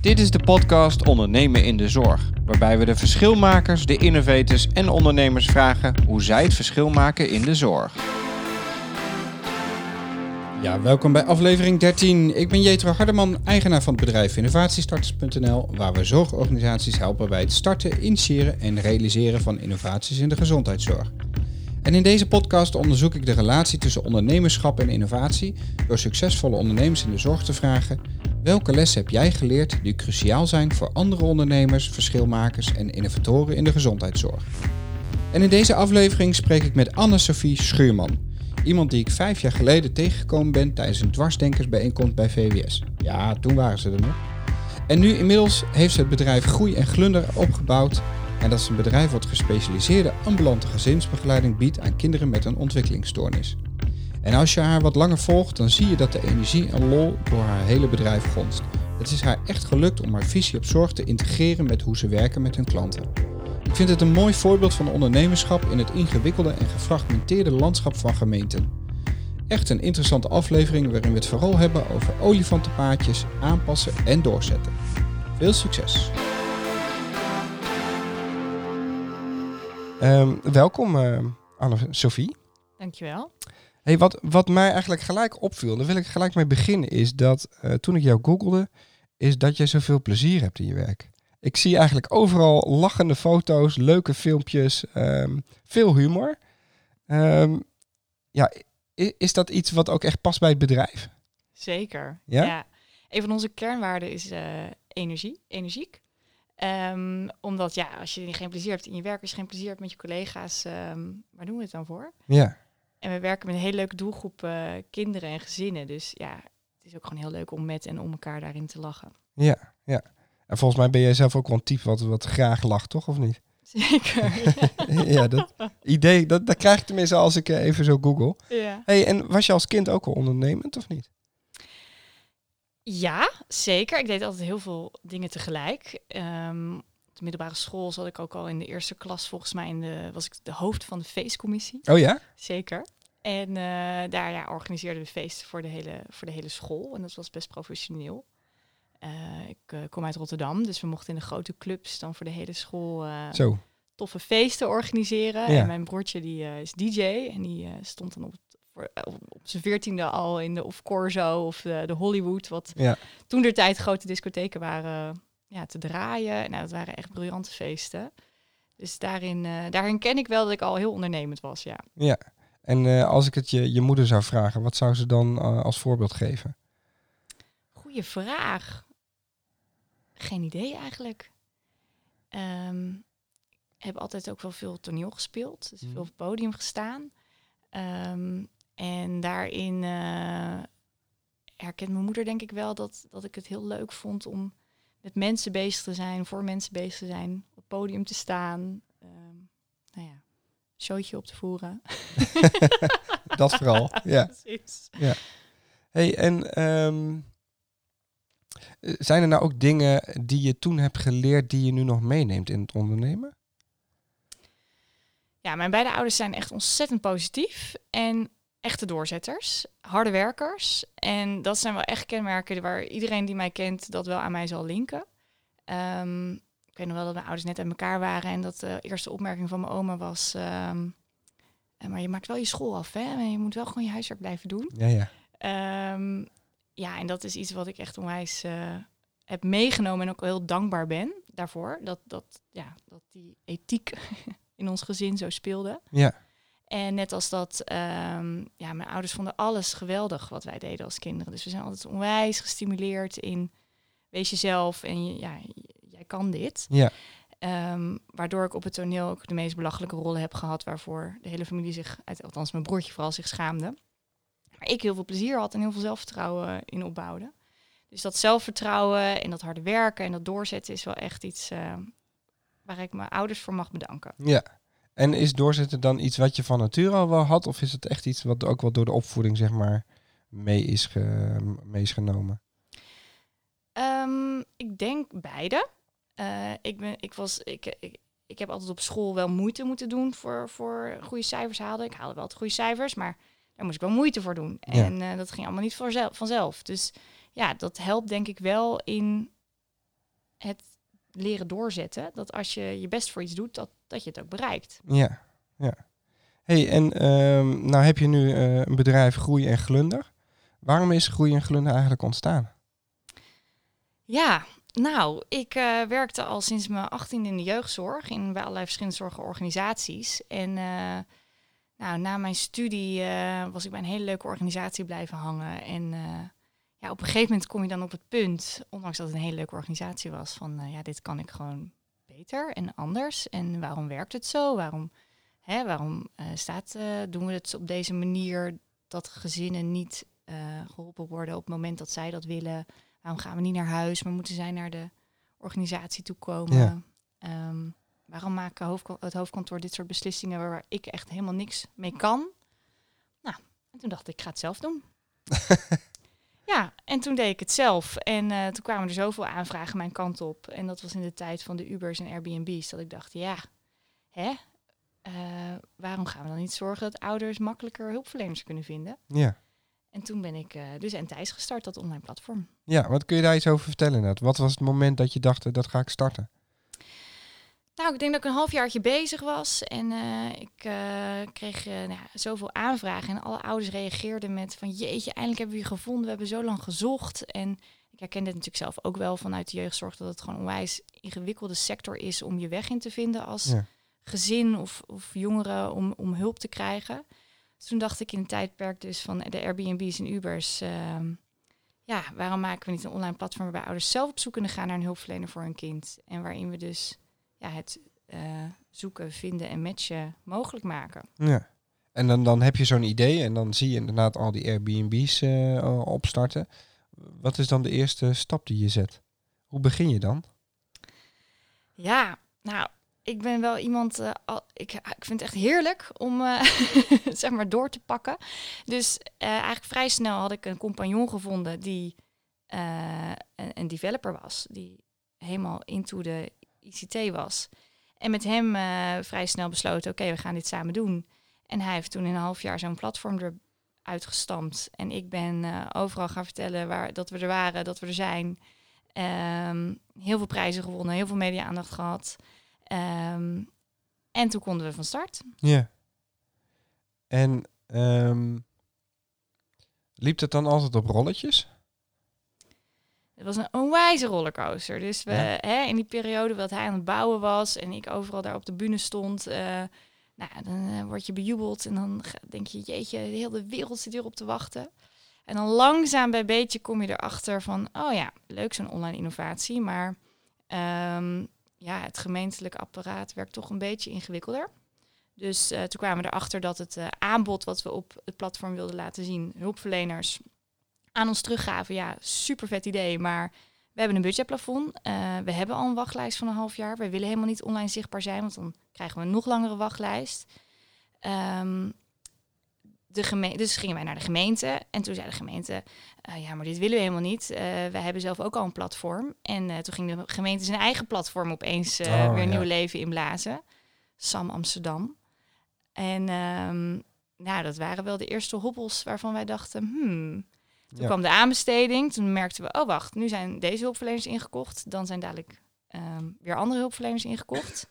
Dit is de podcast Ondernemen in de Zorg, waarbij we de verschilmakers, de innovators en ondernemers vragen hoe zij het verschil maken in de zorg. Ja, welkom bij aflevering 13. Ik ben Jetro Hardeman, eigenaar van het bedrijf innovatiestarters.nl, waar we zorgorganisaties helpen bij het starten, initiëren en realiseren van innovaties in de gezondheidszorg. En in deze podcast onderzoek ik de relatie tussen ondernemerschap en innovatie door succesvolle ondernemers in de zorg te vragen: welke lessen heb jij geleerd die cruciaal zijn voor andere ondernemers, verschilmakers en innovatoren in de gezondheidszorg? En in deze aflevering spreek ik met Anne-Sophie Schuurman. Iemand die ik vijf jaar geleden tegengekomen ben tijdens een dwarsdenkersbijeenkomst bij VWS. Ja, toen waren ze er nog. En nu inmiddels heeft ze het bedrijf Groei en Glunder opgebouwd. En dat een bedrijf wat gespecialiseerde ambulante gezinsbegeleiding biedt aan kinderen met een ontwikkelingsstoornis. En als je haar wat langer volgt, dan zie je dat de energie en lol door haar hele bedrijf gonst. Het is haar echt gelukt om haar visie op zorg te integreren met hoe ze werken met hun klanten. Ik vind het een mooi voorbeeld van ondernemerschap in het ingewikkelde en gefragmenteerde landschap van gemeenten. Echt een interessante aflevering waarin we het vooral hebben over olifantenpaadjes, aanpassen en doorzetten. Veel succes! Ehm, welkom uh, Anne-Sophie. Dankjewel. Hey, wat, wat mij eigenlijk gelijk opviel, daar wil ik gelijk mee beginnen, is dat uh, toen ik jou googelde, is dat jij zoveel plezier hebt in je werk. Ik zie eigenlijk overal lachende foto's, leuke filmpjes, um, veel humor. Um, ja, is, is, dat iets wat ook echt past bij het bedrijf? Zeker. Ja. ja. Een van onze kernwaarden is uh, energie, energiek. Um, omdat ja, als je geen plezier hebt in je werk, als je geen plezier hebt met je collega's, um, waar doen we het dan voor? Ja. En we werken met een hele leuke doelgroep uh, kinderen en gezinnen. Dus ja, het is ook gewoon heel leuk om met en om elkaar daarin te lachen. Ja, ja. En volgens mij ben jij zelf ook wel een type wat, wat graag lacht, toch? Of niet? Zeker. ja, dat idee, dat, dat krijg ik tenminste als ik uh, even zo google. Ja. Hey, en was je als kind ook al ondernemend of niet? Ja, zeker. Ik deed altijd heel veel dingen tegelijk. Um, op de middelbare school zat ik ook al in de eerste klas. Volgens mij in de, was ik de hoofd van de feestcommissie. Oh ja? Zeker. En uh, daar ja, organiseerden we feesten voor de, hele, voor de hele school. En dat was best professioneel. Uh, ik uh, kom uit Rotterdam, dus we mochten in de grote clubs dan voor de hele school Zo. toffe feesten organiseren. Ja. En mijn broertje die is DJ en die stond dan op op zijn veertiende al in de of Corso of de, de Hollywood, wat ja. toen de tijd grote discotheken waren, ja, te draaien. Nou, dat waren echt briljante feesten. Dus daarin, uh, daarin ken ik wel dat ik al heel ondernemend was, ja. Ja, en uh, als ik het je, je moeder zou vragen, wat zou ze dan uh, als voorbeeld geven? Goeie vraag. Geen idee eigenlijk. Um, heb altijd ook wel veel toneel gespeeld, dus veel op het podium gestaan. Um, en daarin uh, herkent mijn moeder denk ik wel dat, dat ik het heel leuk vond om met mensen bezig te zijn, voor mensen bezig te zijn, op het podium te staan. Um, nou ja, showtje op te voeren. dat vooral, ja. Precies. ja. Hey, en um, zijn er nou ook dingen die je toen hebt geleerd die je nu nog meeneemt in het ondernemen? Ja, mijn beide ouders zijn echt ontzettend positief en echte doorzetters, harde werkers. En dat zijn wel echt kenmerken waar iedereen die mij kent dat wel aan mij zal linken. Um, ik weet nog wel dat mijn ouders net uit elkaar waren en dat de eerste opmerking van mijn oma was... Um, maar je maakt wel je school af, hè? En je moet wel gewoon je huiswerk blijven doen. Ja, ja. Um, ja, en dat is iets wat ik echt onwijs uh, heb meegenomen en ook heel dankbaar ben daarvoor. Dat, dat, ja, dat die ethiek in ons gezin zo speelde. Ja. En net als dat, um, ja, mijn ouders vonden alles geweldig wat wij deden als kinderen. Dus we zijn altijd onwijs gestimuleerd in wees jezelf en ja, jij kan dit. Ja. Um, waardoor ik op het toneel ook de meest belachelijke rollen heb gehad, waarvoor de hele familie zich, althans mijn broertje vooral, zich schaamde. Maar ik heel veel plezier had en heel veel zelfvertrouwen in opbouwde. Dus dat zelfvertrouwen en dat harde werken en dat doorzetten is wel echt iets uh, waar ik mijn ouders voor mag bedanken. Ja. En is doorzetten dan iets wat je van nature al wel had? Of is het echt iets wat ook wel door de opvoeding, zeg maar, mee is, ge, mee is genomen? Um, ik denk beide. Uh, ik, ben, ik, was, ik, ik, ik heb altijd op school wel moeite moeten doen voor, voor goede cijfers halen. Ik haalde wel het goede cijfers, maar daar moest ik wel moeite voor doen. Ja. En uh, dat ging allemaal niet vanzelf, vanzelf. Dus ja, dat helpt denk ik wel in het leren doorzetten. Dat als je je best voor iets doet, dat, dat je het ook bereikt. Ja, ja. hey, en ehm, nou heb je nu eh, een bedrijf Groei en Glunder. Waarom is Groei en Glunder eigenlijk ontstaan? Ja, nou, ik eh, werkte al sinds mijn 18 in de jeugdzorg in bij allerlei verschillende zorgorganisaties. En eh, nou, na mijn studie was ik bij een hele leuke organisatie blijven hangen. En ja, op een gegeven moment kom je dan op het punt, ondanks dat het een hele leuke organisatie was, van eh, ja, dit kan ik gewoon beter en anders. En waarom werkt het zo? Waarom, hè, waarom eh, staat, eh, doen we het op deze manier dat gezinnen niet eh, geholpen worden op het moment dat zij dat willen? Waarom gaan we niet naar huis, maar moeten zij naar de organisatie toe komen? Ja. Ehm, waarom maken hoofdko- het hoofdkantoor dit soort beslissingen waar ik echt helemaal niks mee kan? Nou, en toen dacht ik, ik ga het zelf doen. ja, en toen deed ik het zelf. En eh, toen kwamen er zoveel aanvragen mijn kant op. En dat was in de tijd van de Ubers en Airbnb's. Dat ik dacht, ja, hè? Eh, waarom gaan we dan niet zorgen dat ouders makkelijker hulpverleners kunnen vinden? Ja. En toen ben ik eh, dus Entijs gestart, dat online platform. Ja, wat kun je daar iets over vertellen? inderdaad? Wat was het moment dat je dacht, dat ga ik starten? Nou, ik denk dat ik een halfjaartje bezig was en eh, ik eh, kreeg eh, nou, ja, zoveel aanvragen en alle ouders reageerden met van jeetje, eindelijk hebben we je gevonden, we hebben zo lang gezocht. En ik herkende het natuurlijk zelf ook wel vanuit de jeugdzorg dat het gewoon een onwijs ingewikkelde sector is om je weg in te vinden als Ja. gezin of, of jongeren om, om hulp te krijgen. Dus toen dacht ik in het tijdperk dus van de Airbnb's en Ubers, ehm, ja, waarom maken we niet een online platform waarbij ouders zelf op zoek kunnen gaan naar een hulpverlener voor hun kind en waarin we dus ja, het eh, zoeken, vinden en matchen mogelijk maken. Ja. En dan, dan heb je zo'n idee en dan zie je inderdaad al die Airbnb's eh, opstarten. Wat is dan de eerste stap die je zet? Hoe begin je dan? Ja, nou, ik ben wel iemand, eh, al, ik, ik vind het echt heerlijk om eh, zeg maar door te pakken. Dus eh, eigenlijk vrij snel had ik een compagnon gevonden die eh, een, een developer was, die helemaal into de ICT was. En met hem eh, vrij snel besloten, oké, we gaan dit samen doen. En hij heeft toen in een half jaar zo'n platform eruit gestampt. En ik ben eh, overal gaan vertellen waar, dat we er waren, dat we er zijn. Ehm, heel veel prijzen gewonnen, heel veel media-aandacht gehad. Ehm, en toen konden we van start. Ja. En ehm, liep het dan altijd op rolletjes? Het was een onwijze rollercoaster. Dus we, Ja. hè, in die periode dat hij aan het bouwen was en ik overal daar op de bühne stond, eh, nou, dan eh, word je bejubeld en dan denk je, jeetje, de hele wereld zit hierop te wachten. En dan langzaam bij beetje kom je erachter van, oh ja, leuk zo'n online innovatie, maar ehm, ja, het gemeentelijk apparaat werkt toch een beetje ingewikkelder. Dus eh, toen kwamen we erachter dat het aanbod wat we op het platform wilden laten zien, hulpverleners aan ons teruggaven. Ja, super vet idee, maar we hebben een budgetplafond. Eh, we hebben al een wachtlijst van een half jaar. We willen helemaal niet online zichtbaar zijn, want dan krijgen we een nog langere wachtlijst. Ehm, de geme- dus gingen wij naar de gemeente en toen zei de gemeente, eh, ja, maar dit willen we helemaal niet. Eh wij hebben zelf ook al een platform. En toen ging de gemeente zijn eigen platform opeens Oh, weer ja. nieuw leven inblazen. Sam Amsterdam. En ehm, nou, dat waren wel de eerste hobbels waarvan wij dachten, hmm. Toen Ja. kwam de aanbesteding. Toen merkten we, oh wacht, nu zijn deze hulpverleners ingekocht. Dan zijn dadelijk ehm, weer andere hulpverleners ingekocht.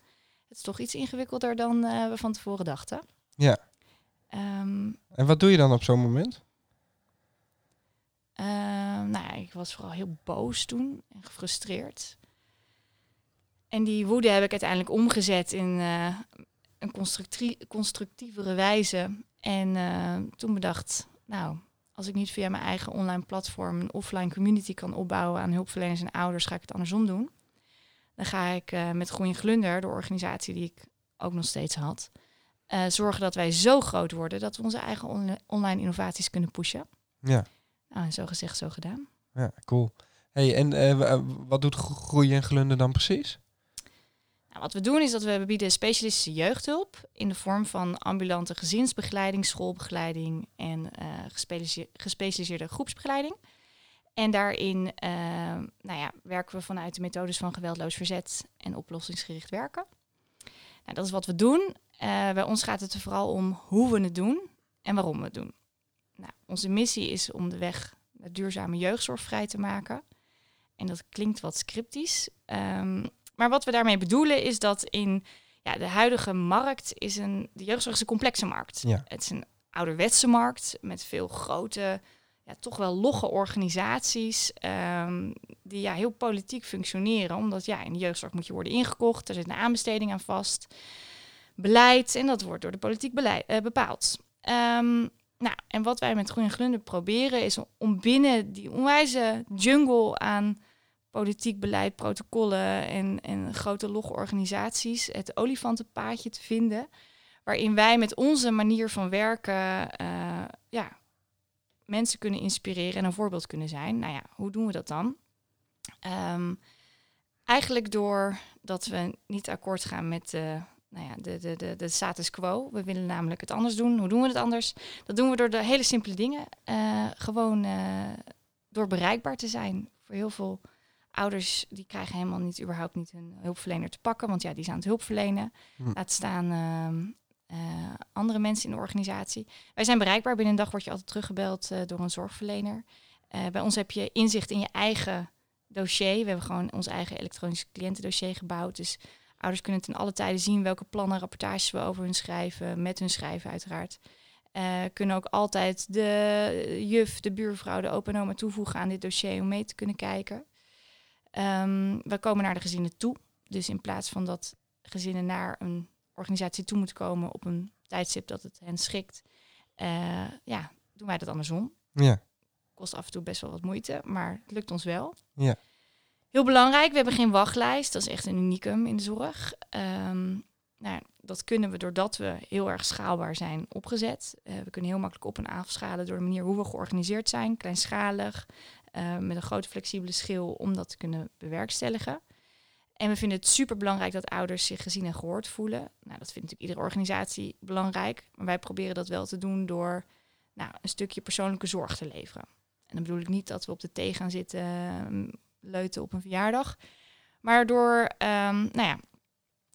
Het is toch iets ingewikkelder dan eh, we van tevoren dachten. Ja. Ehm, En wat doe je dan op zo'n moment? Ehm, nou ja, ik was vooral heel boos toen en gefrustreerd. En die woede heb ik uiteindelijk omgezet in eh, een constructie- constructievere wijze. En eh, toen bedacht, nou, als ik niet via mijn eigen online platform een offline community kan opbouwen aan hulpverleners en ouders, ga ik het andersom doen. Dan ga ik eh, met Groen Glunder, de organisatie die ik ook nog steeds had, eh, zorgen dat wij zo groot worden dat we onze eigen onli- online innovaties kunnen pushen. Ja, Nou, en zo gezegd, zo gedaan. ja cool. Hey, en eh, wat doet Gro- Groei en Glunder dan precies? Nou, wat we doen is dat we bieden specialistische jeugdhulp in de vorm van ambulante gezinsbegeleiding, schoolbegeleiding en eh, gespecialiseer- gespecialiseerde groepsbegeleiding. En daarin eh, nou ja, werken we vanuit de methodes van geweldloos verzet en oplossingsgericht werken. Nou, dat is wat we doen. Eh, bij ons gaat het er vooral om hoe we het doen en waarom we het doen. Nou, onze missie is om de weg naar duurzame jeugdzorg vrij te maken. En dat klinkt wat scriptisch. Ehm, maar wat we daarmee bedoelen is dat in ja, de huidige markt is een, de jeugdzorg is een complexe markt. Ja. Het is een ouderwetse markt met veel grote, ja, toch wel logge organisaties ehm, die ja, heel politiek functioneren. Omdat ja, in de jeugdzorg moet je worden ingekocht, er zit een aanbesteding aan vast. Beleid, en dat wordt door de politiek beleid, eh, bepaald. Ehm, nou, en wat wij met Groen en Glunder proberen is om binnen die onwijze jungle aan politiek beleid, protocollen en, en grote logge organisaties het olifantenpaadje te vinden. Waarin wij met onze manier van werken eh, ja, mensen kunnen inspireren en een voorbeeld kunnen zijn. Nou ja, hoe doen we dat dan? Ehm, eigenlijk door dat we niet akkoord gaan met de, nou ja, de, de, de, de status quo. We willen namelijk het anders doen. Hoe doen we het anders? Dat doen we door de hele simpele dingen. eh, gewoon eh, door bereikbaar te zijn. Voor heel veel ouders die krijgen helemaal niet überhaupt niet hun hulpverlener te pakken. Want ja, die zijn aan het hulpverlenen. Hm. Laat staan ehm, eh, andere mensen in de organisatie. Wij zijn bereikbaar. Binnen een dag word je altijd teruggebeld eh, door een zorgverlener. Eh, bij ons heb je inzicht in je eigen dossier. We hebben gewoon ons eigen elektronisch cliëntendossier gebouwd. Dus ouders kunnen ten alle tijden zien welke plannen, rapportages we over hun schrijven, met hun schrijven uiteraard. Eh, kunnen ook altijd de juf, de buurvrouw, de opa en oma toevoegen aan dit dossier om mee te kunnen kijken. Ehm, we komen naar de gezinnen toe. Dus in plaats van dat gezinnen naar een organisatie toe moeten komen op een tijdstip dat het hen schikt, eh, ja, doen wij dat andersom. Ja. Kost af en toe best wel wat moeite, maar het lukt ons wel. Ja. Heel belangrijk, we hebben geen wachtlijst. Dat is echt een unicum in de zorg. Ehm, nou, dat kunnen we doordat we heel erg schaalbaar zijn opgezet. Eh, we kunnen heel makkelijk op- en afschalen door de manier hoe we georganiseerd zijn. Kleinschalig, eh, met een grote flexibele schil om dat te kunnen bewerkstelligen. En we vinden het super belangrijk dat ouders zich gezien en gehoord voelen. Nou, dat vindt natuurlijk iedere organisatie belangrijk. Maar wij proberen dat wel te doen door nou, een stukje persoonlijke zorg te leveren. En dan bedoel ik niet dat we op de thee gaan zitten ehm, leuten op een verjaardag. Maar door, ehm, nou ja,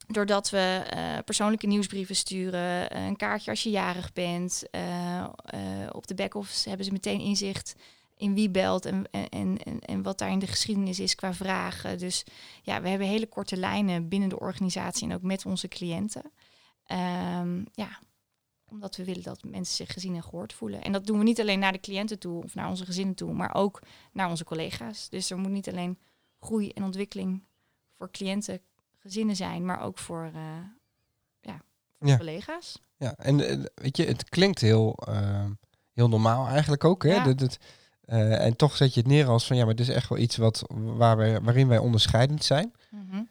doordat we eh, persoonlijke nieuwsbrieven sturen, een kaartje als je jarig bent. eh, op de back-office hebben ze meteen inzicht in wie belt en, en, en, en wat daar in de geschiedenis is qua vragen. Dus ja, we hebben hele korte lijnen binnen de organisatie en ook met onze cliënten. Ehm, ja, omdat we willen dat mensen zich gezien en gehoord voelen. En dat doen we niet alleen naar de cliënten toe of naar onze gezinnen toe, maar ook naar onze collega's. Dus er moet niet alleen groei en ontwikkeling voor cliënten, gezinnen zijn, maar ook voor, eh, ja, voor Ja. collega's. Ja, en eh, weet je, het klinkt heel, eh, heel normaal eigenlijk ook. Hè? Ja. Dat, eh, en toch zet je het neer als van ja, maar dit is echt wel iets wat, waar wij, waarin wij onderscheidend zijn. Mhm.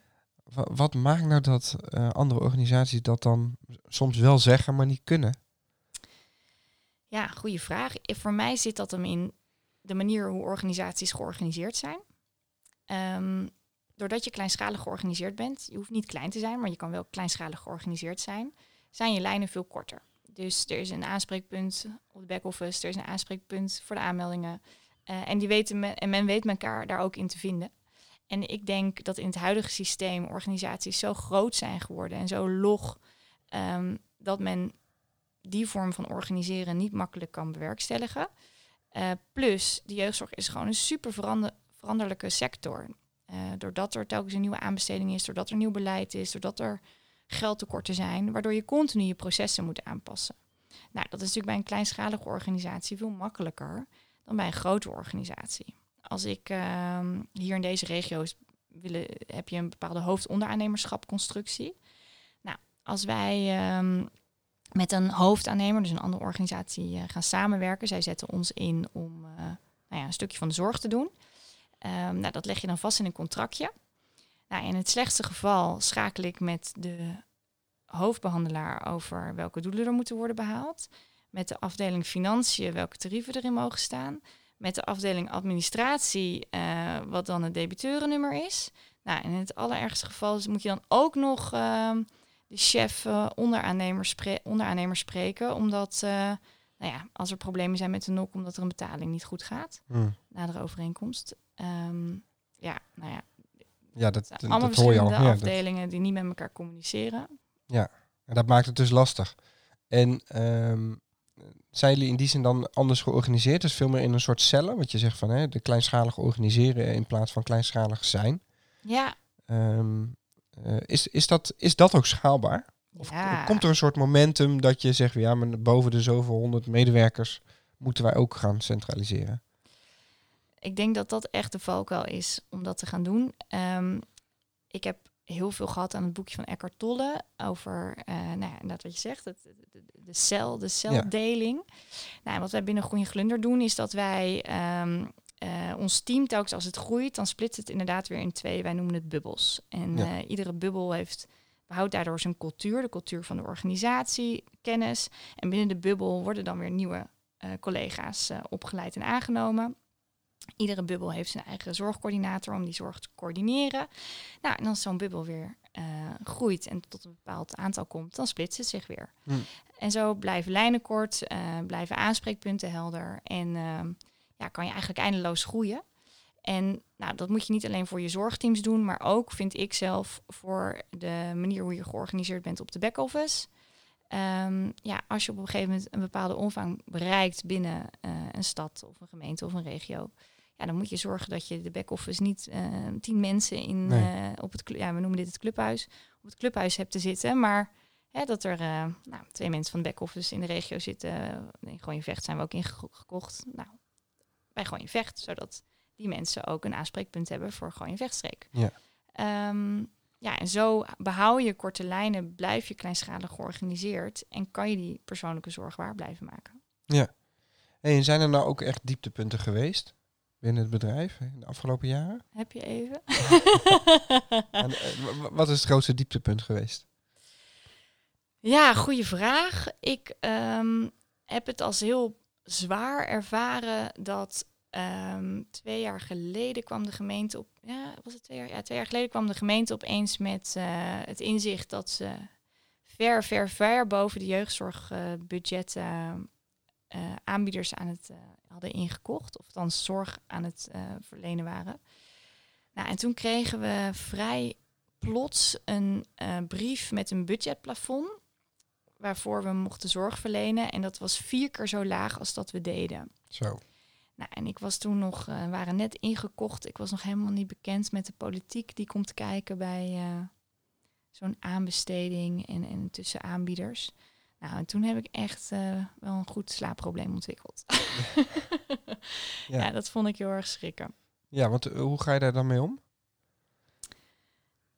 Wa- Wat maakt nou dat eh, andere organisaties dat dan soms wel zeggen, maar niet kunnen? Ja, goede vraag. Voor mij zit dat hem in de manier hoe organisaties georganiseerd zijn. Ehm, doordat je kleinschalig georganiseerd bent, je hoeft niet klein te zijn, maar je kan wel kleinschalig georganiseerd zijn, zijn je lijnen veel korter. Dus er is een aanspreekpunt op de back-office, er is een aanspreekpunt voor de aanmeldingen. Eh, en, die weten men, en men weet elkaar daar ook in te vinden. En ik denk dat in het huidige systeem organisaties zo groot zijn geworden en zo log, ehm, dat men die vorm van organiseren niet makkelijk kan bewerkstelligen. Eh, plus, de jeugdzorg is gewoon een super verander- veranderlijke sector. Eh, doordat er telkens een nieuwe aanbesteding is, doordat er nieuw beleid is, doordat er geldtekorten zijn, waardoor je continu je processen moet aanpassen. Nou, dat is natuurlijk bij een kleinschalige organisatie veel makkelijker dan bij een grote organisatie. Als ik ehm, hier in deze regio's willen, heb je een bepaalde hoofdonderaannemerschapconstructie. Nou, als wij ehm, met een hoofdaannemer, dus een andere organisatie, eh, gaan samenwerken. Zij zetten ons in om eh, nou ja, een stukje van de zorg te doen. Ehm, nou, dat leg je dan vast in een contractje. Nou, in het slechtste geval schakel ik met de hoofdbehandelaar over welke doelen er moeten worden behaald. Met de afdeling financiën welke tarieven erin mogen staan. Met de afdeling administratie, eh, wat dan het debiteurennummer is. Nou, in het allerergste geval is- moet je dan ook nog ehm, de chef eh, onderaannemer, spre- onderaannemer spreken. Omdat, eh, nou ja, als er problemen zijn met de NOK, omdat er een betaling niet goed gaat na de overeenkomst. Ehm, ja, nou ja, Ja, dat, dat, allemaal dat hoor je al. Ja, dat, afdelingen die niet met elkaar communiceren. en dat maakt het dus lastig. En ehm, zijn jullie in die zin dan anders georganiseerd? Dus veel meer in een soort cellen, wat je zegt van hè, de kleinschalig organiseren in plaats van kleinschalig zijn. Ja, Ehm, eh, is, is, dat, is dat ook schaalbaar? Of ja. komt er een soort momentum dat je zegt, ja, maar boven de zoveel honderd medewerkers moeten wij ook gaan centraliseren? Ik denk dat dat echt de valkuil is om dat te gaan doen. Ehm, ik heb heel veel gehad aan het boekje van Eckhart Tolle over, eh nou ja, wat je zegt, het, de, cel, de celdeling. Nou, wat wij binnen Groene Glunder doen is dat wij ehm, eh, ons team telkens als het groeit, dan splitst het inderdaad weer in twee. Wij noemen het bubbels. En Ja. eh, iedere bubbel heeft behoudt daardoor zijn cultuur, de cultuur van de organisatie, kennis. En binnen de bubbel worden dan weer nieuwe collega's opgeleid en aangenomen. Iedere bubbel heeft zijn eigen zorgcoördinator om die zorg te coördineren. Nou, en als zo'n bubbel weer eh, groeit en tot een bepaald aantal komt, dan splitst het zich weer. Hm. En zo blijven lijnen kort, eh, blijven aanspreekpunten helder en ehm, ja, kan je eigenlijk eindeloos groeien. En nou, dat moet je niet alleen voor je zorgteams doen, maar ook, vind ik zelf, voor de manier hoe je georganiseerd bent op de back-office. Ehm, ja, als je op een gegeven moment een bepaalde omvang bereikt binnen eh, een stad of een gemeente of een regio, ja, dan moet je zorgen dat je de back-office niet eh, tien mensen in, Nee. eh, op het, ja, we noemen dit het clubhuis, op het clubhuis hebt te zitten, maar hè, dat er eh, nou, twee mensen van de back-office in de regio zitten. In Gewoon Vecht zijn we ook ingekocht. Nou, bij Gewoon Vecht, zodat die mensen ook een aanspreekpunt hebben voor Gewoon Vechtstreek. Ja. Ehm, ja, en zo behoud je korte lijnen, blijf je kleinschalig georganiseerd en kan je die persoonlijke zorg waar blijven maken. Hey, en zijn er nou ook echt dieptepunten geweest binnen het bedrijf in de afgelopen jaren? Heb je even? En, eh, wat is het grootste dieptepunt geweest? Ja, goede vraag. Ik ehm, heb het als heel zwaar ervaren dat ehm, twee jaar geleden kwam de gemeente op. Ja, was het twee jaar? Ja, twee jaar geleden kwam de gemeente opeens met eh, het inzicht dat ze ver, ver, ver boven de jeugdzorgbudgetten eh, aanbieders aan het hadden ingekocht, of dan zorg aan het eh, verlenen waren. Nou, en toen kregen we vrij plots een eh, brief met een budgetplafond waarvoor we mochten zorg verlenen. En dat was vier keer zo laag als dat we deden. Zo. Nou, en ik was toen nog, eh, waren net ingekocht. Ik was nog helemaal niet bekend met de politiek die komt kijken bij zo'n aanbesteding en, en tussen aanbieders. Nou, en toen heb ik echt eh, wel een goed slaapprobleem ontwikkeld. Ja. ja. dat vond ik heel erg schrikken. Ja, want eh, hoe ga je daar dan mee om?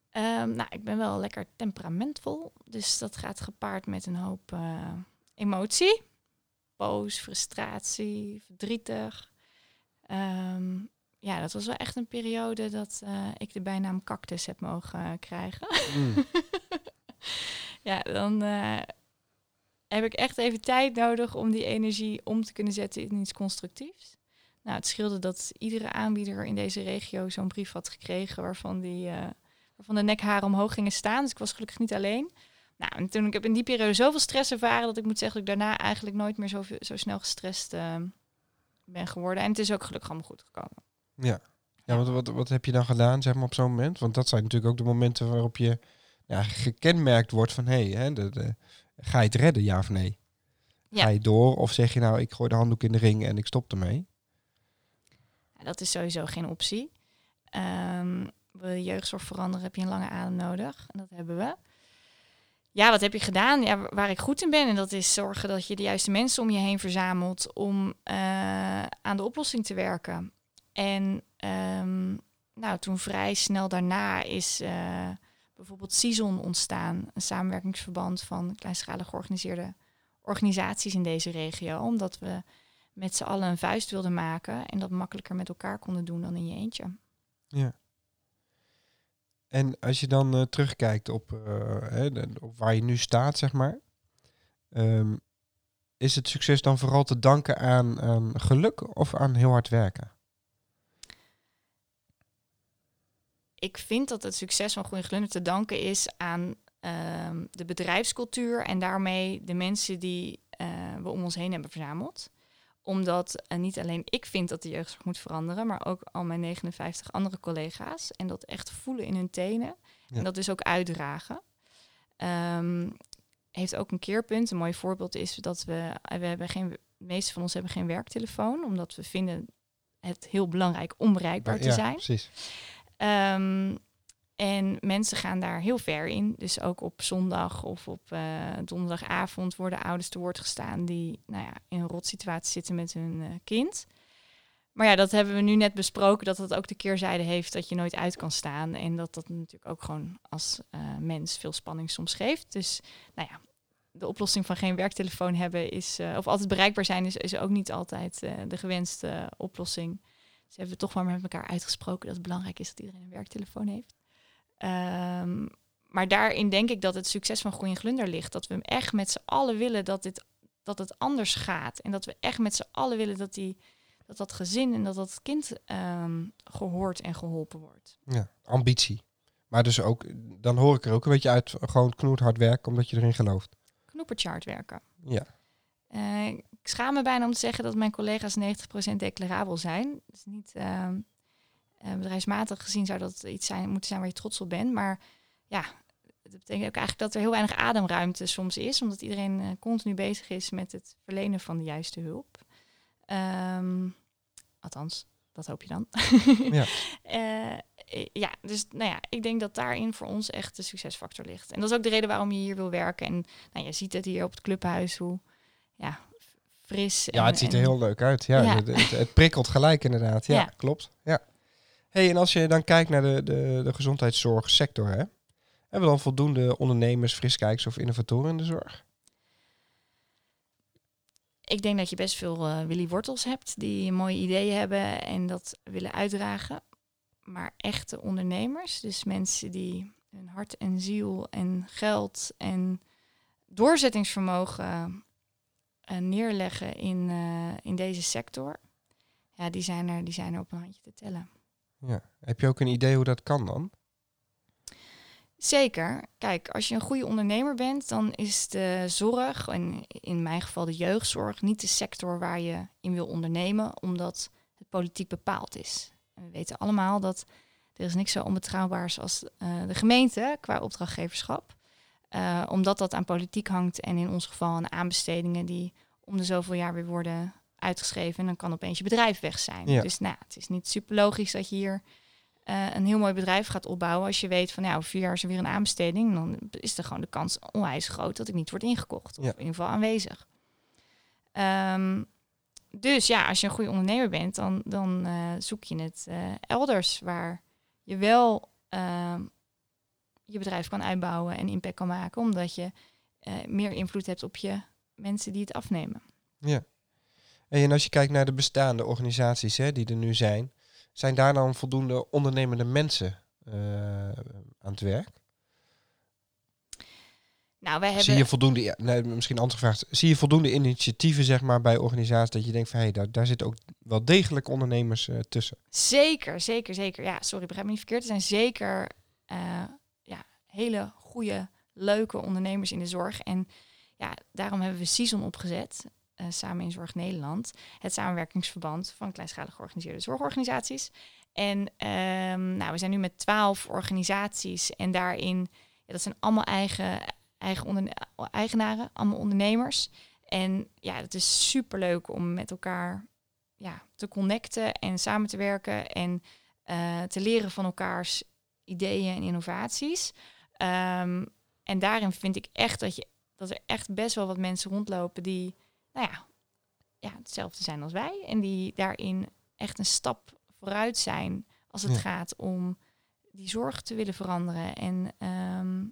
Ehm, nou, ik ben wel lekker temperamentvol. Dus dat gaat gepaard met een hoop eh, emotie. Boos, frustratie, verdrietig. Ehm, ja, dat was wel echt een periode dat ik de bijnaam cactus heb mogen krijgen. Mm. ja, dan heb ik echt even tijd nodig om die energie om te kunnen zetten in iets constructiefs. Nou, het scheelde dat iedere aanbieder in deze regio zo'n brief had gekregen waarvan, die, eh, waarvan de nekharen omhoog gingen staan. Dus ik was gelukkig niet alleen. Nou, en toen ik heb in die periode zoveel stress ervaren dat ik moet zeggen dat ik daarna eigenlijk nooit meer zo, zo snel gestrest eh, ben geworden. En het is ook gelukkig allemaal goed gekomen. Ja. Ja, want wat, wat heb je dan gedaan, zeg maar, op zo'n moment? Want dat zijn natuurlijk ook de momenten waarop je ja, gekenmerkt wordt van... hé, hè, de, de, ga je het redden, ja of nee? Ja. Ga je door of zeg je nou, ik gooi de handdoek in de ring en ik stop ermee? Dat is sowieso geen optie. Ehm, wil je jeugdzorg veranderen, heb je een lange adem nodig. En dat hebben we. Ja, wat heb je gedaan? Ja, wa- waar ik goed in ben. En dat is zorgen dat je de juiste mensen om je heen verzamelt om eh, aan de oplossing te werken. En ehm, nou, toen vrij snel daarna is eh, bijvoorbeeld CISON ontstaan. Een samenwerkingsverband van kleinschalig georganiseerde organisaties in deze regio. Omdat we met z'n allen een vuist wilden maken en dat makkelijker met elkaar konden doen dan in je eentje. Ja. En als je dan eh, terugkijkt op, eh, hè, op waar je nu staat, zeg maar. ehm, is het succes dan vooral te danken aan, aan geluk of aan heel hard werken? Ik vind dat het succes van Groene Glunder te danken is aan ehm, de bedrijfscultuur en daarmee de mensen die eh, we om ons heen hebben verzameld. Omdat eh, niet alleen ik vind dat de jeugdzorg moet veranderen, maar ook al mijn 59 andere collega's. En dat echt voelen in hun tenen. Ja. En dat dus ook uitdragen. Ehm, heeft ook een keerpunt. Een mooi voorbeeld is dat we, we hebben geen, de meeste van ons hebben geen werktelefoon, omdat we vinden het heel belangrijk om bereikbaar te ja, zijn. precies. Ehm, en mensen gaan daar heel ver in. Dus ook op zondag of op eh, donderdagavond worden ouders te woord gestaan die nou ja, in een rotsituatie zitten met hun eh, kind. Maar ja, dat hebben we nu net besproken, dat dat ook de keerzijde heeft dat je nooit uit kan staan. En dat dat natuurlijk ook gewoon als eh, mens veel spanning soms geeft. Dus nou ja, de oplossing van geen werktelefoon hebben is, of altijd bereikbaar zijn, is, is ook niet altijd de gewenste oplossing. Dus hebben we toch maar met elkaar uitgesproken dat het belangrijk is dat iedereen een werktelefoon heeft. Ehm, maar daarin denk ik dat het succes van Groei en Glunder ligt. Dat we echt met z'n allen willen dat, dit, dat het anders gaat. En dat we echt met z'n allen willen dat, die, dat dat gezin en dat dat kind ehm, gehoord en geholpen wordt. Ja, ambitie. Maar dus ook, dan hoor ik er ook een beetje uit, gewoon knoerhard werken, omdat je erin gelooft. Knoeperchart werken. Ja, Eh, ik schaam me bijna om te zeggen dat mijn collega's 90% declarabel zijn. Dus niet ehm, eh, bedrijfsmatig gezien zou dat iets zijn, moeten zijn waar je trots op bent. Maar ja, dat betekent ook eigenlijk dat er heel weinig ademruimte soms is. Omdat iedereen eh, continu bezig is met het verlenen van de juiste hulp. Ehm, althans, dat hoop je dan. Ja. Eh, ja, dus nou ja, ik denk dat daarin voor ons echt de succesfactor ligt. En dat is ook de reden waarom je hier wil werken. En nou, je ziet het hier op het clubhuis, hoe ja, fris. ja en- het ziet er en- heel leuk uit. Ja, Ja. Het, het, het prikkelt gelijk inderdaad. Ja, Ja. klopt. Ja. Hey, en als je dan kijkt naar de, de, de gezondheidszorgsector, hè, hebben we dan voldoende ondernemers, friskijkers of innovatoren in de zorg? Ik denk dat je best veel eh Willy Wortels hebt die mooie ideeën hebben en dat willen uitdragen. Maar echte ondernemers, dus mensen die hun hart en ziel en geld en doorzettingsvermogen neerleggen in, eh, in deze sector, ja, die zijn, er, die zijn er op een handje te tellen. Ja. Heb je ook een idee hoe dat kan dan? Zeker. Kijk, als je een goede ondernemer bent, dan is de zorg, en in mijn geval de jeugdzorg, niet de sector waar je in wil ondernemen, omdat het politiek bepaald is. En we weten allemaal dat er is niks zo onbetrouwbaars als eh, de gemeente qua opdrachtgeverschap. Eh, omdat dat aan politiek hangt en in ons geval aan aanbestedingen die om de zoveel jaar weer worden uitgeschreven. En dan kan opeens je bedrijf weg zijn. Ja. Dus nou, het is niet super logisch dat je hier eh, een heel mooi bedrijf gaat opbouwen. Als je weet van nou, vier jaar is er weer een aanbesteding. Dan is er gewoon de kans onwijs groot dat ik niet word ingekocht. Of Ja. in ieder geval aanwezig. Ehm, dus ja, als je een goede ondernemer bent, dan, dan eh, zoek je het elders waar je wel ehm, je bedrijf kan uitbouwen en impact kan maken, omdat je eh, meer invloed hebt op je mensen die het afnemen. Ja. Hey, en als je kijkt naar de bestaande organisaties hè, die er nu zijn, zijn daar dan voldoende ondernemende mensen eh, aan het werk? Nou, wij hebben Zie je voldoende, ja, nee, misschien een andere vraag, zie je voldoende initiatieven zeg maar, bij organisaties dat je denkt van hé, daar, daar zitten ook wel degelijk ondernemers eh, tussen? Zeker, zeker, zeker. Ja, sorry, begrijp me niet verkeerd. Er zijn zeker hele goede, leuke ondernemers in de zorg. En ja, daarom hebben we Season opgezet, eh, samen in Zorg Nederland. Het samenwerkingsverband van kleinschalig georganiseerde zorgorganisaties. En ehm, nou, we zijn nu met twaalf organisaties en daarin, dat zijn allemaal eigen, eigen eigenaren, allemaal ondernemers. En ja, het is super leuk om met elkaar ja, te connecten en samen te werken en eh, te leren van elkaars ideeën en innovaties. Ehm, en daarin vind ik echt dat, je, dat er echt best wel wat mensen rondlopen die, nou ja, ja, hetzelfde zijn als wij. En die daarin echt een stap vooruit zijn als het Ja. gaat om die zorg te willen veranderen en ehm,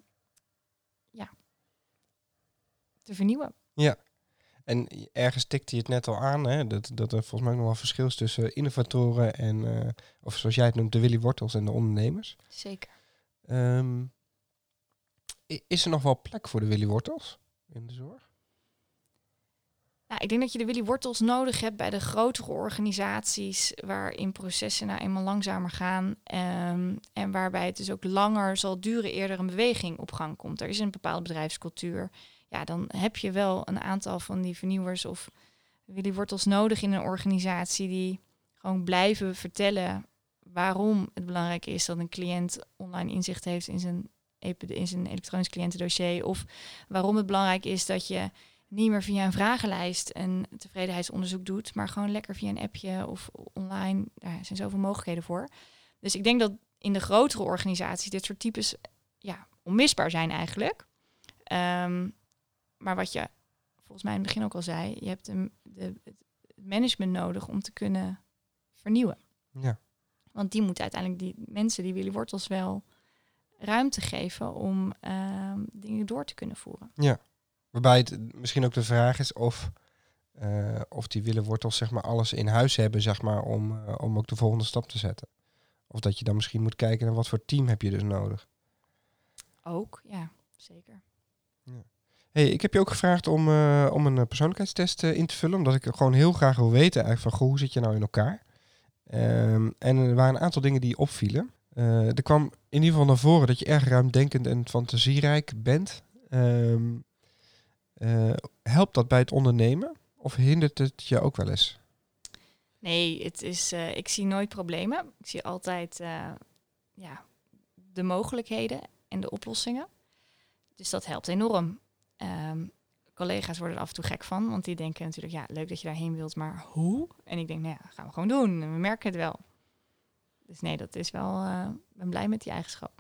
ja, te vernieuwen. En ergens tikte je het net al aan, hè, dat, dat er volgens mij nog wel verschil is tussen innovatoren en, eh, of zoals jij het noemt, de Willy Wortels en de ondernemers. Zeker. Ehm, i- is er nog wel plek voor de Willy Wortels in de zorg? Ik denk dat je de Willy Wortels nodig hebt bij de grotere organisaties waarin processen nou eenmaal langzamer gaan ehm, en waarbij het dus ook langer zal duren eerder een beweging op gang komt. Er is een bepaalde bedrijfscultuur. Ja, dan heb je wel een aantal van die vernieuwers of Willy Wortels nodig in een organisatie die gewoon blijven vertellen waarom het belangrijk is dat een cliënt online inzicht heeft in zijn in zijn elektronisch cliëntendossier. Of waarom het belangrijk is dat je niet meer via een vragenlijst een tevredenheidsonderzoek doet, maar gewoon lekker via een appje of online. Daar zijn zoveel mogelijkheden voor. Dus ik denk dat in de grotere organisaties dit soort types ja, onmisbaar zijn eigenlijk. Ehm, maar wat je volgens mij in het begin ook al zei, je hebt de, de, het management nodig om te kunnen vernieuwen. Ja. Want die moeten uiteindelijk die mensen, die willen wortels wel ruimte geven om ehm, dingen door te kunnen voeren. Ja. Waarbij het misschien ook de vraag is of, eh, of die willen wortels zeg maar alles in huis hebben zeg maar, om, eh, om ook de volgende stap te zetten. Of dat je dan misschien moet kijken naar wat voor team heb je dus nodig. Ook, ja, zeker. Hey, ik heb je ook gevraagd om, eh, om een persoonlijkheidstest in te vullen, omdat ik gewoon heel graag wil weten eigenlijk van goh, hoe zit je nou in elkaar. Ehm, en er waren een aantal dingen die opvielen. Eh, er kwam in ieder geval naar voren dat je erg ruimdenkend en fantasierijk bent. Ehm, eh, helpt dat bij het ondernemen of hindert het je ook wel eens? Nee, het is, eh, ik zie nooit problemen. Ik zie altijd ja, de mogelijkheden en de oplossingen. Dus dat helpt enorm. Ehm, collega's worden er af en toe gek van, want die denken natuurlijk, ja, leuk dat je daarheen wilt, maar hoe? En ik denk, nou ja, gaan we gewoon doen. We merken het wel. Dus nee, dat is wel, eh, ik ben blij met die eigenschap.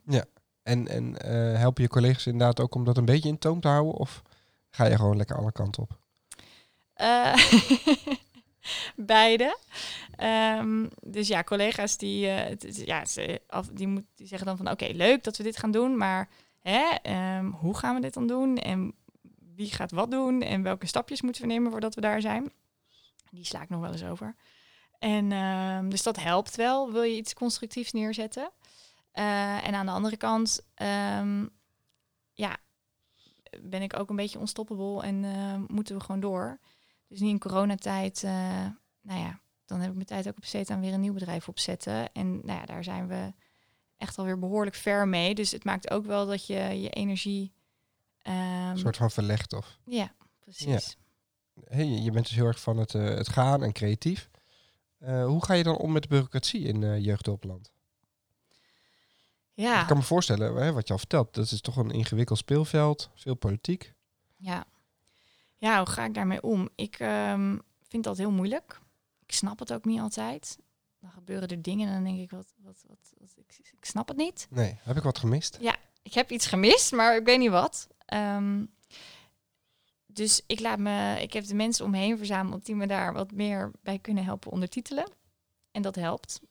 En, en eh, helpen je collega's inderdaad ook om dat een beetje in toom te houden? Of ga je gewoon lekker alle kanten op? Eh, beide. Ehm, dus ja, collega's die, ja, ze, af, die, moet, die zeggen dan van oké, leuk dat we dit gaan doen, maar hè, ehm, hoe gaan we dit dan doen? En wie gaat wat doen? En welke stapjes moeten we nemen voordat we daar zijn? Die sla ik nog wel eens over. En ehm, dus dat helpt wel, wil je iets constructiefs neerzetten. Eh, en aan de andere kant, ehm, ja, ben ik ook een beetje unstoppable en eh, moeten we gewoon door. Dus nu in coronatijd, eh nou ja, dan heb ik mijn tijd ook besteed aan weer een nieuw bedrijf opzetten. En nou ja, daar zijn we echt alweer behoorlijk ver mee. Dus het maakt ook wel dat je je energie... ehm, Een soort van verlegd of? Ja, precies. Hey, je je bent dus heel erg van het, eh, het gaan en creatief. Eh, hoe ga je dan om met de bureaucratie in eh jeugdhulpland? Ja, Ik kan me voorstellen, hè, wat je al vertelt, dat is toch een ingewikkeld speelveld, veel politiek. ja. Ja, hoe ga ik daarmee om? Ik ehm, vind dat heel moeilijk. Ik snap het ook niet altijd. Dan gebeuren er dingen en dan denk ik, wat, wat, wat, wat ik, ik snap het niet. Nee, heb ik wat gemist? ik heb iets gemist, maar ik weet niet wat. Ehm, dus ik laat me, ik heb de mensen om me heen verzameld die me daar wat meer bij kunnen helpen ondertitelen. En dat helpt.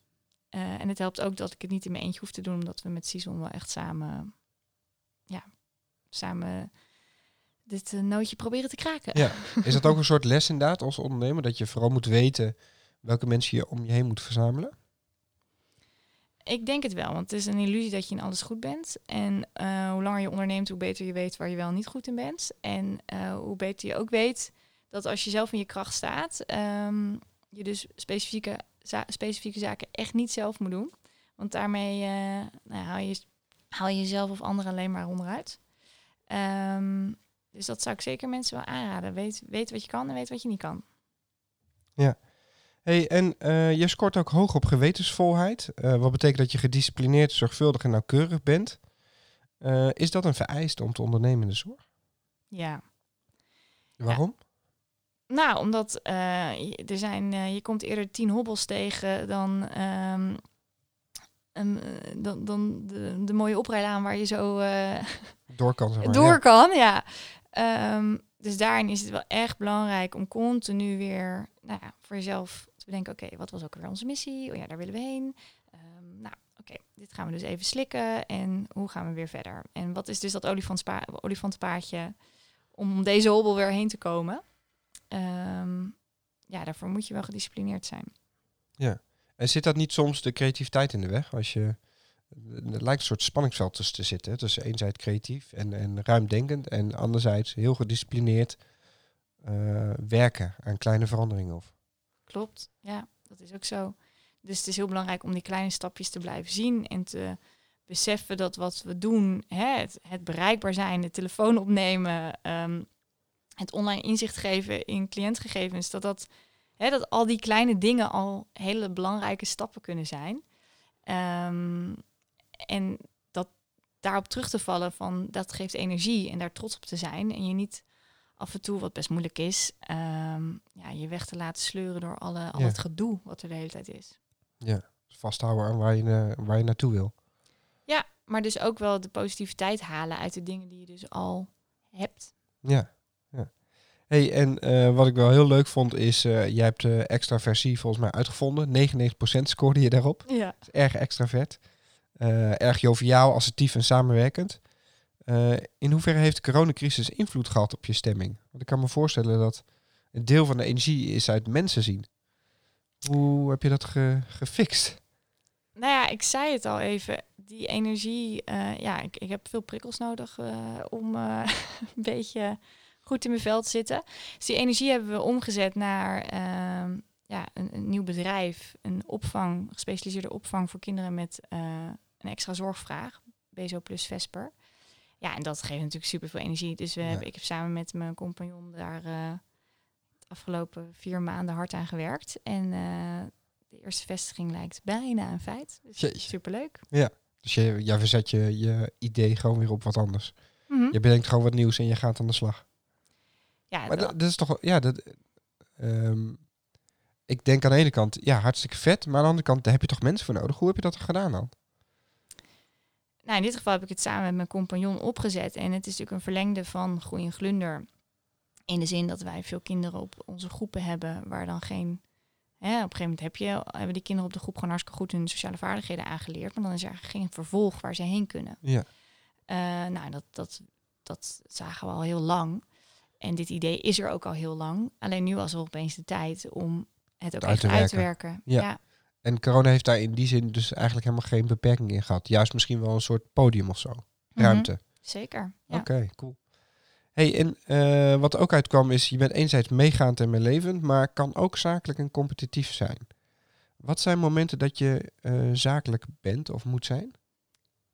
Eh, en het helpt ook dat ik het niet in mijn eentje hoef te doen, omdat we met Sison wel echt samen, ja, samen dit eh, nootje proberen te kraken. Ja. Is dat ook een soort les inderdaad als ondernemer, dat je vooral moet weten welke mensen je om je heen moet verzamelen? Ik denk het wel, want het is een illusie dat je in alles goed bent. En eh, hoe langer je onderneemt, hoe beter je weet waar je wel niet goed in bent. En eh, hoe beter je ook weet dat als je zelf in je kracht staat, ehm, je dus specifieke, specifieke zaken echt niet zelf moet doen. Want daarmee eh, nou, haal, je, haal je jezelf of anderen alleen maar onderuit. Ehm, dus dat zou ik zeker mensen wel aanraden. Weet, weet wat je kan en weet wat je niet kan. Hey, en eh, je scoort ook hoog op gewetensvolheid. Eh, wat betekent dat je gedisciplineerd, zorgvuldig en nauwkeurig bent. Eh, is dat een vereiste om te ondernemen in de zorg? Ja. Waarom? Nou, omdat er zijn, je komt eerder tien hobbels tegen dan, ehm, eh, dan, dan de, de mooie oprijlaan waar je zo Door kan, zeg maar. door Ja. kan. Ja. Ehm, dus daarin is het wel echt belangrijk om continu weer nou ja, voor jezelf bedenken: oké, wat was ook weer onze missie? Oh ja, daar willen we heen. Ehm, nou, oké, dit gaan we dus even slikken. En hoe gaan we weer verder? En wat is dus dat olifantspa olifantenpaadje om deze hobbel weer heen te komen? Ehm, ja, daarvoor moet je wel gedisciplineerd zijn. En zit dat niet soms de creativiteit in de weg? Als je, er lijkt een soort spanningsveld tussen te zitten. Tussen enerzijds creatief en, en ruimdenkend. En anderzijds heel gedisciplineerd eh, werken aan kleine veranderingen. Of, Klopt, ja, dat is ook zo. Dus het is heel belangrijk om die kleine stapjes te blijven zien en te beseffen dat wat we doen, hè, het, bereikbaar zijn, de telefoon opnemen, ehm, het online inzicht geven in cliëntgegevens, dat, dat, hè, dat al die kleine dingen al hele belangrijke stappen kunnen zijn. Ehm, en dat daarop terug te vallen van dat geeft energie en daar trots op te zijn. En je niet af en toe, wat best moeilijk is, ehm, ja, je weg te laten sleuren door alle, al Ja. het gedoe wat er de hele tijd is. Ja, vasthouden aan waar je, na- waar je naartoe wil. Ja, maar dus ook wel de positiviteit halen uit de dingen die je dus al hebt. Ja. ja. Hey, en eh, wat ik wel heel leuk vond is, eh, jij hebt de extraversie volgens mij uitgevonden. 99% scoorde je daarop. Ja. Dat is erg extravert. Eh, erg joviaal, assertief en samenwerkend. Eh, in hoeverre heeft de coronacrisis invloed gehad op je stemming? Want ik kan me voorstellen dat een deel van de energie is uit mensen zien. Hoe heb je dat ge- gefixt? Nou ja, ik zei het al even. Die energie, eh, ja, ik, ik heb veel prikkels nodig eh, om een beetje goed in mijn vel te zitten. Dus die energie hebben we omgezet naar ehm, ja, een, een nieuw bedrijf, een opvang, gespecialiseerde opvang voor kinderen met een extra zorgvraag, BSO plus Vesper. Ja, en dat geeft natuurlijk super veel energie. Dus we Ja. hebben, ik heb samen met mijn compagnon daar eh, de afgelopen vier maanden hard aan gewerkt. En eh, de eerste vestiging lijkt bijna een feit. Dus Jeetje. superleuk. Dus je, jij verzet je, je idee gewoon weer op wat anders. Mhm. Je bedenkt gewoon wat nieuws en je gaat aan de slag. Ja, Maar dat- is toch, ja, dat, ehm, ik denk aan de ene kant, ja, hartstikke vet. Maar aan de andere kant, daar heb je toch mensen voor nodig. Hoe heb je dat gedaan dan? Nou, in dit geval heb ik het samen met mijn compagnon opgezet. En het is natuurlijk een verlengde van Groei en Glunder. In de zin dat wij veel kinderen op onze groepen hebben waar dan geen... Hè, op een gegeven moment heb je, hebben die kinderen op de groep gewoon hartstikke goed hun sociale vaardigheden aangeleerd. Maar dan is er eigenlijk geen vervolg waar ze heen kunnen. Ja. Eh, nou, dat, dat, dat zagen we al heel lang. En dit idee is er ook al heel lang. Alleen nu was er opeens de tijd om het ook uit echt te uit te werken. werken. Ja. ja. En corona heeft daar in die zin dus eigenlijk helemaal geen beperking in gehad. Juist misschien wel een soort podium of zo. Mhm. Ruimte. Zeker. Ja. Oké, cool. Hey, en eh, wat ook uitkwam is, je bent enerzijds meegaand en meelevend, maar kan ook zakelijk en competitief zijn. Wat zijn momenten dat je eh, zakelijk bent of moet zijn?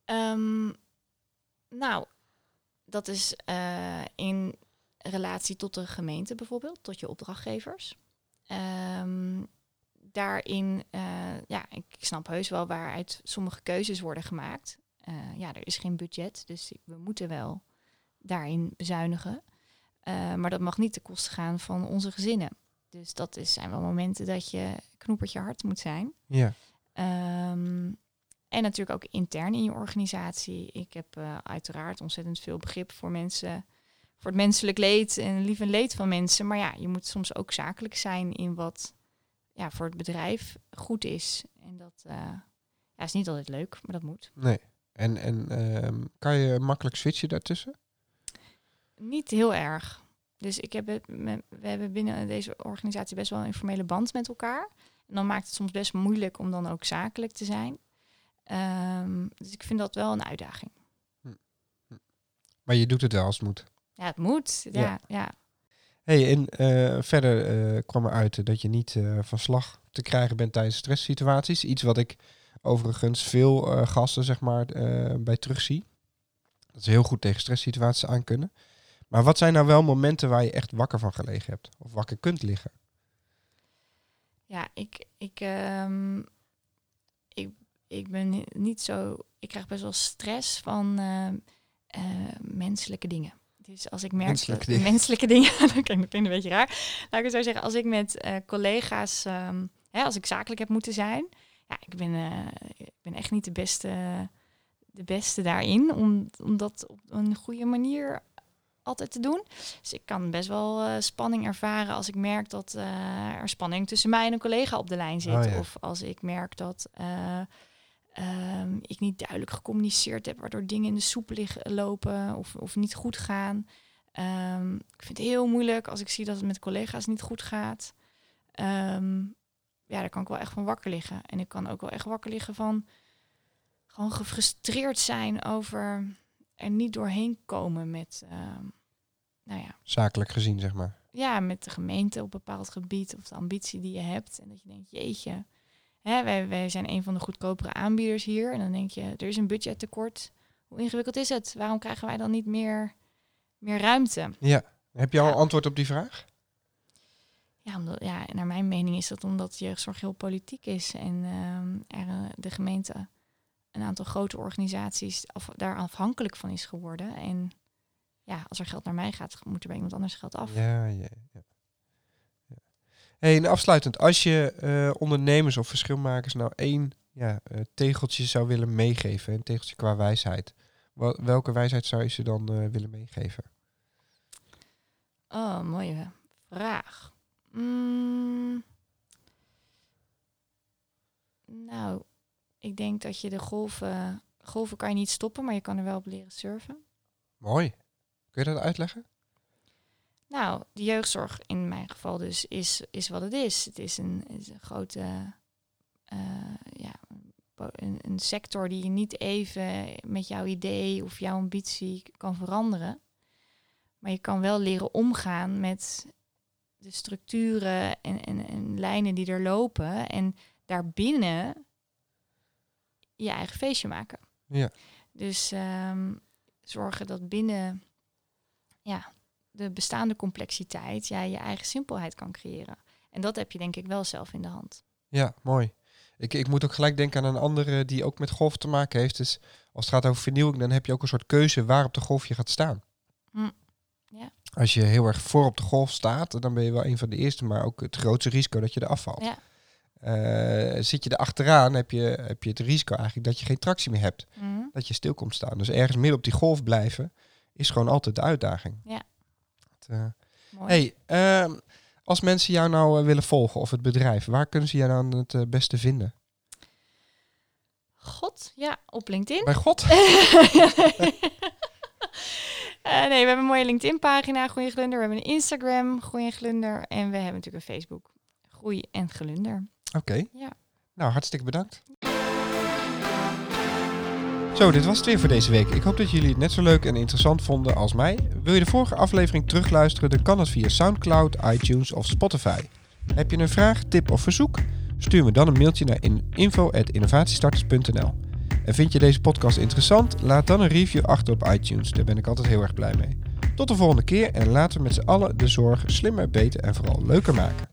Ehm, nou, dat is eh, in relatie tot de gemeente bijvoorbeeld, tot je opdrachtgevers. Ehm, daarin, eh, ja, ik snap heus wel waaruit sommige keuzes worden gemaakt. Eh, ja, er is geen budget, dus we moeten wel daarin bezuinigen. Eh, maar dat mag niet ten koste gaan van onze gezinnen. Dus dat is, zijn wel momenten dat je knoepertje hard moet zijn. Ja. Ehm, en natuurlijk ook intern in je organisatie. Ik heb uiteraard ontzettend veel begrip voor mensen, voor het menselijk leed en lief en leed van mensen. Maar ja, je moet soms ook zakelijk zijn in wat ja, voor het bedrijf goed is. En dat eh, ja, is niet altijd leuk, maar dat moet. Nee. En, en ehm, kan je makkelijk switchen daartussen? Niet heel erg. Dus ik heb het, we hebben binnen deze organisatie best wel een informele band met elkaar. En dan maakt het soms best moeilijk om dan ook zakelijk te zijn. Ehm, dus ik vind dat wel een uitdaging. Maar je doet het wel als het moet. Ja, het moet. Ja, Ja. ja. Hey, en eh, verder eh, kwam eruit dat je niet eh, van slag te krijgen bent tijdens stresssituaties. Iets wat ik overigens veel gasten zeg maar, bij terugzie. Dat ze heel goed tegen stresssituaties aan kunnen. Maar wat zijn nou wel momenten waar je echt wakker van gelegen hebt? Of wakker kunt liggen? Ja, ik, ik, ehm, ik, ik ben ni- niet zo. Ik krijg best wel stress van menselijke dingen. Dus als ik merk Menselijke dingen. menselijke dingen, dat klinkt, een beetje raar. Laat ik het zo zeggen, als ik met eh, collega's, ehm, hè, als ik zakelijk heb moeten zijn, ja, ik ben, eh, ik ben echt niet de beste, de beste daarin om, om dat op een goede manier altijd te doen. Dus ik kan best wel eh, spanning ervaren als ik merk dat er spanning tussen mij en een collega op de lijn zit. Oh ja. Of als ik merk dat eh, ehm, ik niet duidelijk gecommuniceerd heb, waardoor dingen in de soep liggen, lopen of, of niet goed gaan. Ehm, ik vind het heel moeilijk als ik zie dat het met collega's niet goed gaat. Ehm, ja, daar kan ik wel echt van wakker liggen. En ik kan ook wel echt wakker liggen van gewoon gefrustreerd zijn over er niet doorheen komen met, ehm, nou ja, Zakelijk gezien, zeg maar. ja, met de gemeente op een bepaald gebied of de ambitie die je hebt. En dat je denkt, jeetje, hè, wij, wij zijn een van de goedkopere aanbieders hier. En dan denk je, er is een budgettekort. Hoe ingewikkeld is het? Waarom krijgen wij dan niet meer, meer ruimte? Ja. Heb je al Ja. antwoord op die vraag? Ja, omdat, ja, naar mijn mening is dat omdat jeugdzorg heel politiek is en ehm, er, eh, de gemeente een aantal grote organisaties af, daar afhankelijk van is geworden. En ja, als er geld naar mij gaat, moet er bij iemand anders geld af. Ja, ja. ja. Hey, en afsluitend, als je eh, ondernemers of verschilmakers nou één ja, eh, tegeltje zou willen meegeven, een tegeltje qua wijsheid, wel- welke wijsheid zou je ze dan eh, willen meegeven? Oh, mooie vraag. Mm. Nou, ik denk dat je de golven... Golven kan je niet stoppen, maar je kan er wel op leren surfen. Mooi. Kun je dat uitleggen? Nou, de jeugdzorg in mijn geval dus is, is wat het is. Het is een, is een grote eh, ja, een, een sector die je niet even met jouw idee of jouw ambitie kan veranderen. Maar je kan wel leren omgaan met de structuren en, en, en lijnen die er lopen. En daarbinnen je eigen feestje maken. Ja. Dus ehm, zorgen dat binnen ja, de bestaande complexiteit jij je eigen simpelheid kan creëren. En dat heb je denk ik wel zelf in de hand. Ja, mooi. Ik, ik moet ook gelijk denken aan een andere die ook met golf te maken heeft. Dus als het gaat over vernieuwing, dan heb je ook een soort keuze waar op de golf je gaat staan. Hm, ja. Als je heel erg voor op de golf staat, dan ben je wel een van de eerste, maar ook het grootste risico dat je er afvalt. Ja. Eh, zit je er achteraan, heb je, heb je het risico eigenlijk dat je geen tractie meer hebt. Mhm. Dat je stil komt staan. Dus ergens midden op die golf blijven is gewoon altijd de uitdaging. Ja. Eh, Mooi. hey, ehm, als mensen jou nou eh, willen volgen of het bedrijf, waar kunnen ze jou dan het eh, beste vinden? God, ja, op LinkedIn. Bij God? Nee, we hebben een mooie LinkedIn-pagina, Groei en Glunder. We hebben een Instagram, Groei en Glunder. En we hebben natuurlijk een Facebook, Groei en Glunder. Oké. Ja. Nou, hartstikke bedankt. Zo, dit was het weer voor deze week. Ik hoop dat jullie het net zo leuk en interessant vonden als mij. Wil je de vorige aflevering terugluisteren, dan kan dat via SoundCloud, iTunes of Spotify. Heb je een vraag, tip of verzoek? Stuur me dan een mailtje naar in- info.innovatiestarters.nl En vind je deze podcast interessant? Laat dan een review achter op iTunes. Daar ben ik altijd heel erg blij mee. Tot de volgende keer en laten we met z'n allen de zorg slimmer, beter en vooral leuker maken.